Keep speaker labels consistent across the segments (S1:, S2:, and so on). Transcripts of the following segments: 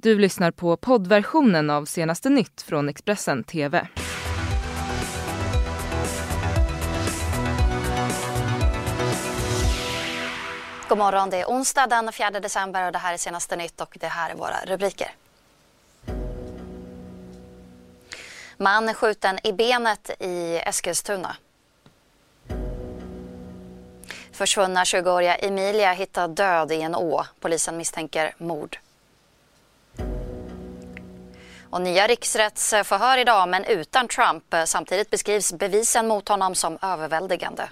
S1: Du lyssnar på poddversionen av senaste nytt från Expressen TV.
S2: God morgon, det är onsdag den 4 december och det här är senaste nytt och det här är våra rubriker. Man skjuten i benet i Eskilstuna. Försvunna 20-åriga Emilia hittad död i en å. Polisen misstänker mord. Och nya riksrättsförhör idag, men utan Trump. Samtidigt beskrivs bevisen mot honom som överväldigande.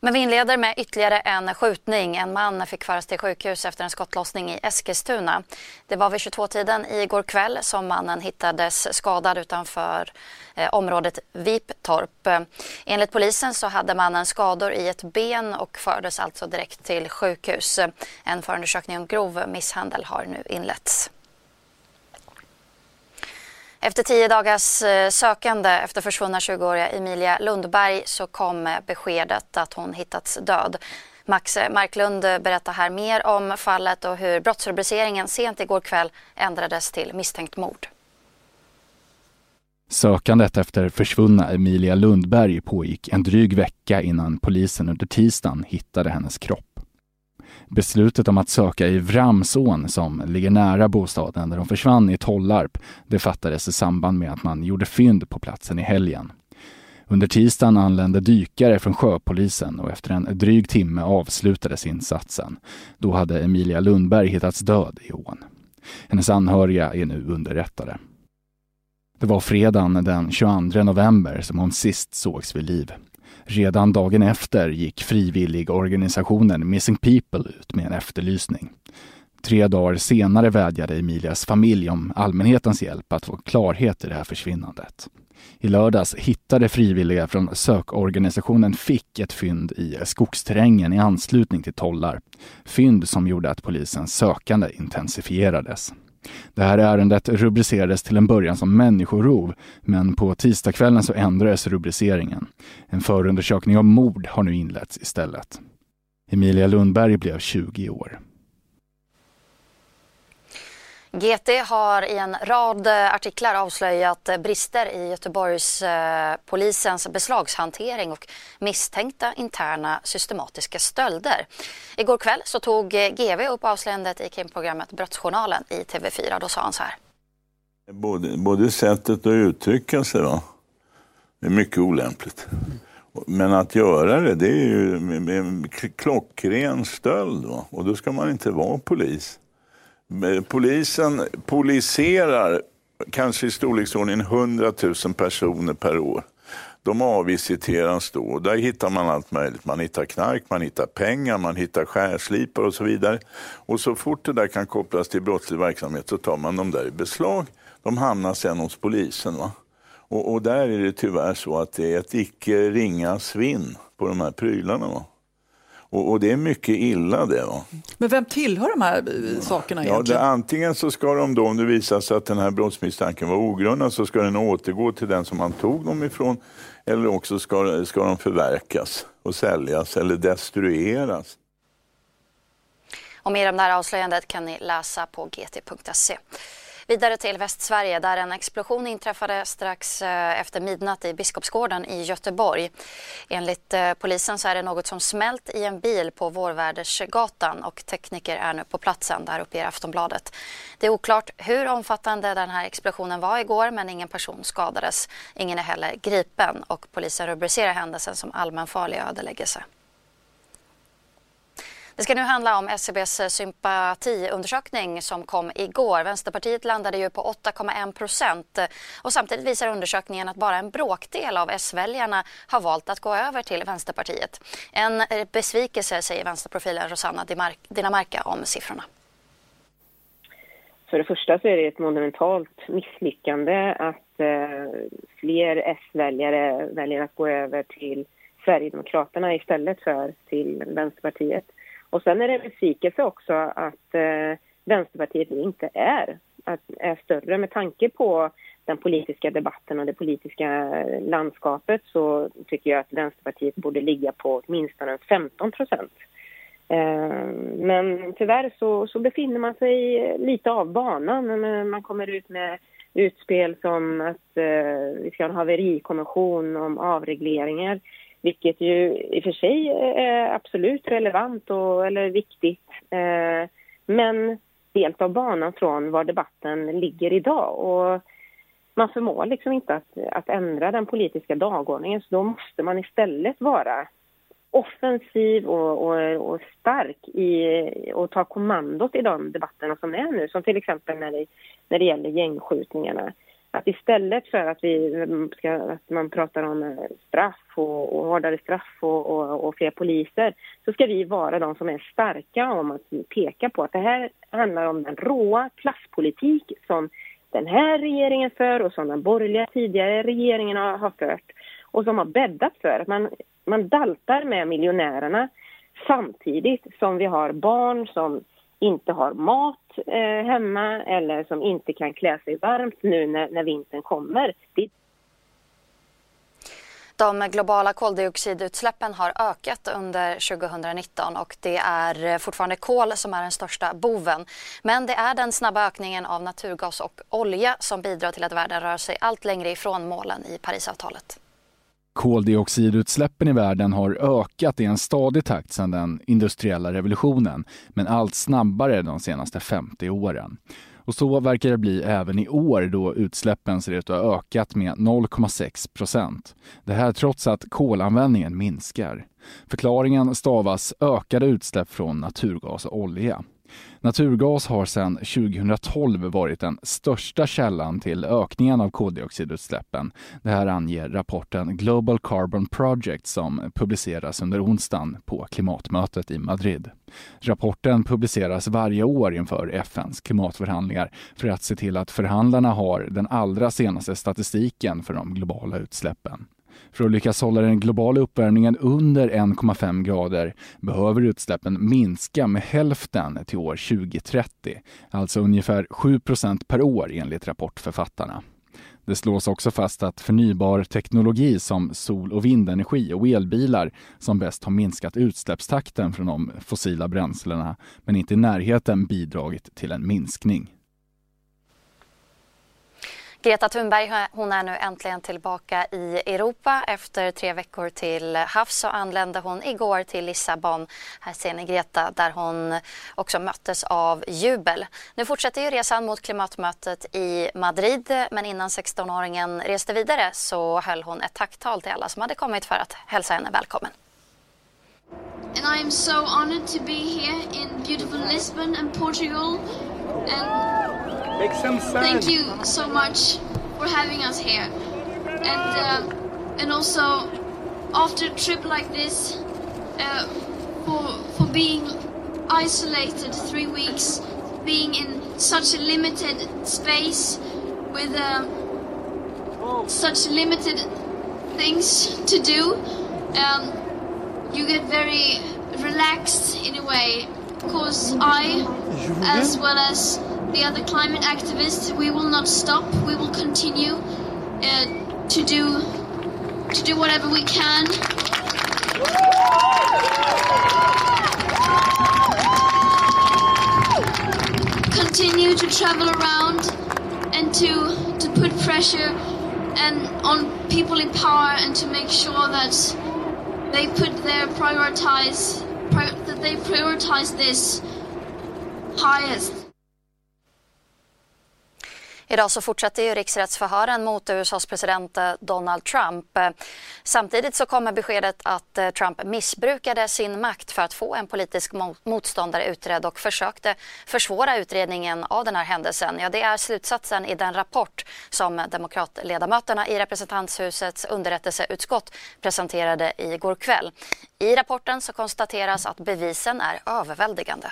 S2: Men vi inleder med ytterligare en skjutning. En man fick föras till sjukhus efter en skottlossning i Eskilstuna. Det var vid 22-tiden igår kväll som mannen hittades skadad utanför eh, området Viptorp. Enligt polisen så hade mannen skador i ett ben och fördes alltså direkt till sjukhus. En förundersökning om grov misshandel har nu inletts. Efter tio dagars eh, sökande efter försvunna 20-åriga Emilia Lundberg så kom eh, beskedet att hon hittats död. Max eh, Marklund berättar här mer om fallet och hur brottsrubriceringen sent igår kväll ändrades till misstänkt mord.
S3: Sökandet efter försvunna Emilia Lundberg pågick en dryg vecka innan polisen under tisdagen hittade hennes kropp. Beslutet om att söka i Vramsån, som ligger nära bostaden där de försvann i Tollarp, det fattades i samband med att man gjorde fynd på platsen i helgen. Under tisdagen anlände dykare från sjöpolisen och efter en dryg timme avslutades insatsen. Då hade Emilia Lundberg hittats död i ån. Hennes anhöriga är nu underrättade. Det var fredagen den 22 november som hon sist sågs vid liv. Redan dagen efter gick frivilligorganisationen Missing People ut med en efterlysning. Tre dagar senare vädjade Emilias familj om allmänhetens hjälp att få klarhet i det här försvinnandet. I lördags hittade frivilliga från sökorganisationen Fick ett fynd i skogsterrängen i anslutning till Tollar. Fynd som gjorde att polisens sökande intensifierades. Det här ärendet rubricerades till en början som människorov, men på tisdagskvällen så ändrades rubriceringen. En förundersökning om mord har nu inletts istället. Emilia Lundberg blev 20 år.
S2: GT har i en rad eh, artiklar avslöjat eh, brister i Göteborgs eh, polisens beslagshantering och misstänkta interna systematiska stölder. Igår kväll så tog GV upp avslöjandet i krimprogrammet Brottsjournalen i TV4. Då sa han så här.
S4: Både, både sättet att uttrycka sig va? Det är mycket olämpligt. Men att göra det, det är ju en klockren stöld. Va? Och då ska man inte vara polis. Eh, polisen poliserar kanske i storleksordningen 100 000 personer per år. De avvisiteras då. Där hittar man allt möjligt. Man hittar knark, man hittar pengar, man hittar skärslipar och så vidare. Och så fort det där kan kopplas till brottslig verksamhet så tar man dem där i beslag. De hamnar sen hos polisen. Va? Och, och där är det tyvärr så att det är ett icke ringa svinn på de här prylarna. Va? Och, och, det är mycket illa det. Va?
S5: Men vem tillhör de här eh, sakerna
S4: ja,
S5: egentligen?
S4: Det, antingen så ska de då, om det visar sig att den här brottsmisstanken var ogrundad, så ska den återgå till den som man tog dem ifrån. Eller också ska, ska de förverkas och säljas eller destrueras.
S2: Och mer om det här avslöjandet kan ni läsa på gt.se. Vidare till Västsverige där en explosion inträffade strax eh, efter midnatt i Biskopsgården i Göteborg. Enligt eh, polisen så är det något som smält i en bil på Vårvädersgatan och tekniker är nu på platsen, där uppger Aftonbladet. Det är oklart hur omfattande den här explosionen var igår men ingen person skadades. Ingen är heller gripen och polisen rubricerar händelsen som allmänfarlig ödeläggelse. Det ska nu handla om SCBs sympatiundersökning som kom igår. Vänsterpartiet landade ju på 8,1 procent och samtidigt visar undersökningen att bara en bråkdel av S-väljarna har valt att gå över till Vänsterpartiet. En besvikelse säger vänsterprofilen Rosanna Dinamarca om siffrorna.
S6: För det första så är det ett monumentalt misslyckande att eh, fler S-väljare väljer att gå över till Sverigedemokraterna istället för till Vänsterpartiet. Och sen är det en besvikelse också att eh, Vänsterpartiet inte är, att, är större med tanke på den politiska debatten och det politiska landskapet så tycker jag att Vänsterpartiet borde ligga på åtminstone 15 procent. Eh, men tyvärr så, så befinner man sig lite av banan. Man kommer ut med utspel som att eh, vi ska ha en haverikommission om avregleringar vilket ju i och för sig är absolut relevant och, eller viktigt. Eh, men helt av banan från var debatten ligger idag. Och man förmår liksom inte att, att ändra den politiska dagordningen så då måste man istället vara offensiv och, och, och, stark i och ta kommandot i de debatterna som är nu. Som till exempel när det, när det gäller gängskjutningarna. Att istället för att, vi ska, att man pratar om eh, straff och, och hårdare straff och, och, och, fler poliser så ska vi vara de som är starka om att peka på att det här handlar om den råa klasspolitik som den här regeringen för och som den borgerliga tidigare regeringen har, har fört och som har bäddat för att man, man daltar med miljonärerna samtidigt som vi har barn som inte har mat eh, hemma eller som inte kan klä sig varmt nu när, när vintern kommer. Det...
S2: De globala koldioxidutsläppen har ökat under 2019 och det är eh, fortfarande kol som är den största boven. Men det är den snabba ökningen av naturgas och olja som bidrar till att världen rör sig allt längre ifrån målen i Parisavtalet.
S3: Koldioxidutsläppen i världen har ökat i en stadig takt sedan den industriella revolutionen, men allt snabbare de senaste 50 åren. Och så verkar det bli även i år då utsläppen ser ut att ha ökat med 0,6 procent. Det här trots att kolanvändningen minskar. Förklaringen stavas ökade utsläpp från naturgas och olja. Naturgas har sedan 2012 varit den största källan till ökningen av koldioxidutsläppen. Det här anger rapporten Global Carbon Project som publiceras under onsdagen på klimatmötet i Madrid. Rapporten publiceras varje år inför FNs klimatförhandlingar för att se till att förhandlarna har den allra senaste statistiken för de globala utsläppen. För att lyckas hålla den globala uppvärmningen under 1,5 grader behöver utsläppen minska med hälften till år 2030, alltså ungefär 7% per år enligt rapportförfattarna. Det slås också fast att förnybar teknologi som sol och vindenergi och elbilar som bäst har minskat utsläppstakten från de fossila bränslena, men inte i närheten bidragit till en minskning.
S2: Greta Thunberg hon är nu äntligen tillbaka i Europa. Efter tre veckor till havs så anlände hon igår till Lissabon. Här ser ni Greta där hon också möttes av jubel. Nu fortsätter ju resan mot klimatmötet i Madrid men innan 16-åringen reste vidare så höll hon ett tacktal till alla som hade kommit för att hälsa henne välkommen.
S7: And I am so honored to be here in beautiful Lisbon and Portugal. And Make some. Thank you so much for having us here, and uh, and also after a trip like this, uh, for for being isolated three weeks, being in such a limited space with uh, such limited things to do, um, you get very relaxed in a way. Because I, as well as the other climate activists, we will not stop. We will continue uh, to do to do whatever we can. Continue to travel around and to to put pressure and on people in power and to make sure that they put their prioritize pri- that they prioritize this highest.
S2: Idag så fortsätter ju riksrättsförhören mot USAs president eh, Donald Trump. Eh, samtidigt så kommer beskedet att eh, Trump missbrukade sin makt för att få en politisk motståndare utredd och försökte försvåra utredningen av den här händelsen. Ja, det är slutsatsen i den rapport som demokratledamöterna i representanthusets underrättelseutskott presenterade igår kväll. I rapporten så konstateras att bevisen är överväldigande.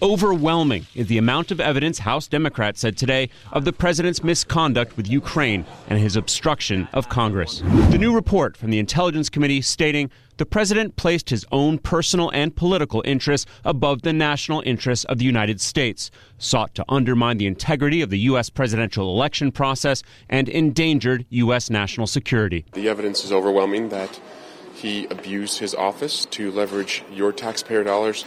S8: Overwhelming is the amount of evidence House Democrats said today of the president's misconduct with Ukraine and his obstruction of Congress. The new report from the Intelligence Committee stating the president placed his own personal and political interests above the national interests of the United States, sought to undermine the integrity of the U.S. presidential election process, and endangered U.S. national security.
S9: The evidence is overwhelming that he abused his office to leverage your taxpayer dollars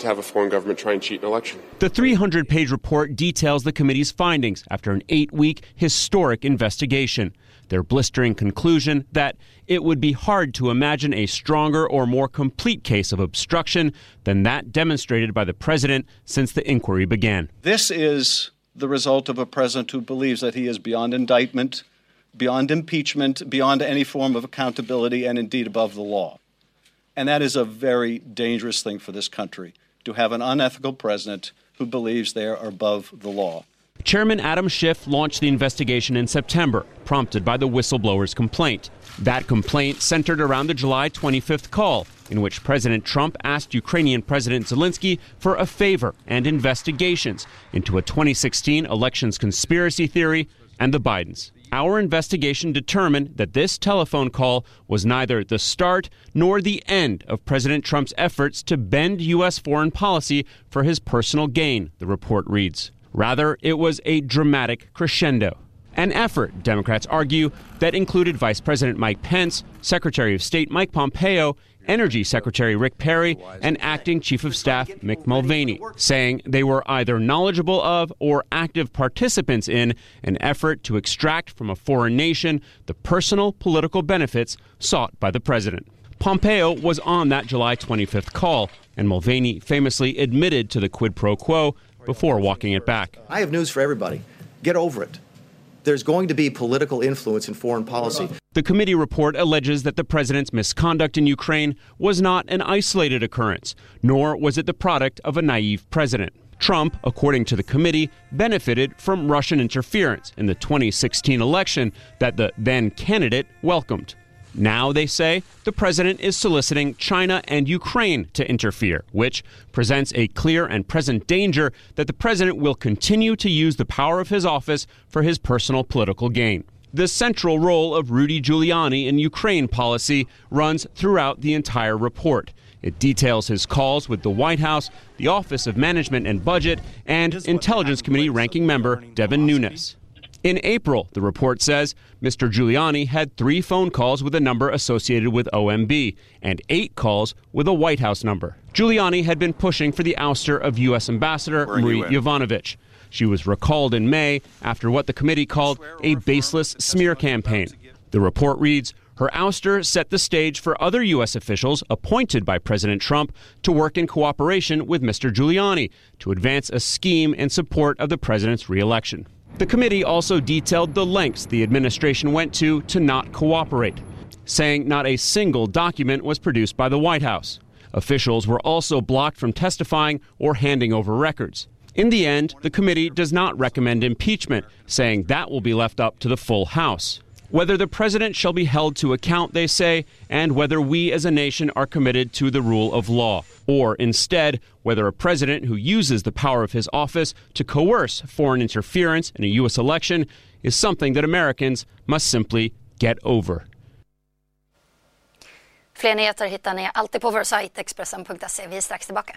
S9: to have a foreign government try and cheat an election.
S8: The 300 page report details the committee's findings after an eight week historic investigation. Their blistering conclusion that it would be hard to imagine a stronger or more complete case of obstruction than that demonstrated by the president since the inquiry began.
S10: This is the result of a president who believes that he is beyond indictment, beyond impeachment, beyond any form of accountability, and indeed above the law. And that is a very dangerous thing for this country to have an unethical president who believes they are above the law.
S8: Chairman Adam Schiff launched the investigation in September, prompted by the whistleblower's complaint. That complaint centered around the July 25th call, in which President Trump asked Ukrainian President Zelensky for a favor and investigations into a 2016 elections conspiracy theory and the Bidens. Our investigation determined that this telephone call was neither the start nor the end of President Trump's efforts to bend U.S. foreign policy for his personal gain, the report reads. Rather, it was a dramatic crescendo. An effort, Democrats argue, that included Vice President Mike Pence, Secretary of State Mike Pompeo, Energy Secretary Rick Perry, and Acting Chief of Staff Mick Mulvaney, saying they were either knowledgeable of or active participants in an effort to extract from a foreign nation the personal political benefits sought by the president. Pompeo was on that July 25th call, and Mulvaney famously admitted to the quid pro quo before walking it back.
S11: I have news for everybody. Get over it. There's going to be political influence in foreign policy.
S8: The committee report alleges that the president's misconduct in Ukraine was not an isolated occurrence, nor was it the product of a naive president. Trump, according to the committee, benefited from Russian interference in the 2016 election that the then candidate welcomed. Now, they say, the president is soliciting China and Ukraine to interfere, which presents a clear and present danger that the president will continue to use the power of his office for his personal political gain. The central role of Rudy Giuliani in Ukraine policy runs throughout the entire report. It details his calls with the White House, the Office of Management and Budget, and Intelligence Committee ranking member Devin Nunes. In April, the report says Mr. Giuliani had three phone calls with a number associated with OMB and eight calls with a White House number. Giuliani had been pushing for the ouster of U.S. Ambassador Marie Yovanovitch. She was recalled in May after what the committee called a baseless smear campaign. The report reads her ouster set the stage for other U.S. officials appointed by President Trump to work in cooperation with Mr. Giuliani to advance a scheme in support of the president's reelection. The committee also detailed the lengths the administration went to to not cooperate, saying not a single document was produced by the White House. Officials were also blocked from testifying or handing over records. In the end, the committee does not recommend impeachment, saying that will be left up to the full House. Whether the president shall be held to account, they say, and whether we as a nation are committed to the rule of law, or instead, whether a president who uses the power of his office to coerce foreign interference in a U.S. election is something that Americans must simply get over.
S2: Fler nyheter hittar ni alltid på vår sajt Expressen.se. Vi är strax tillbaka.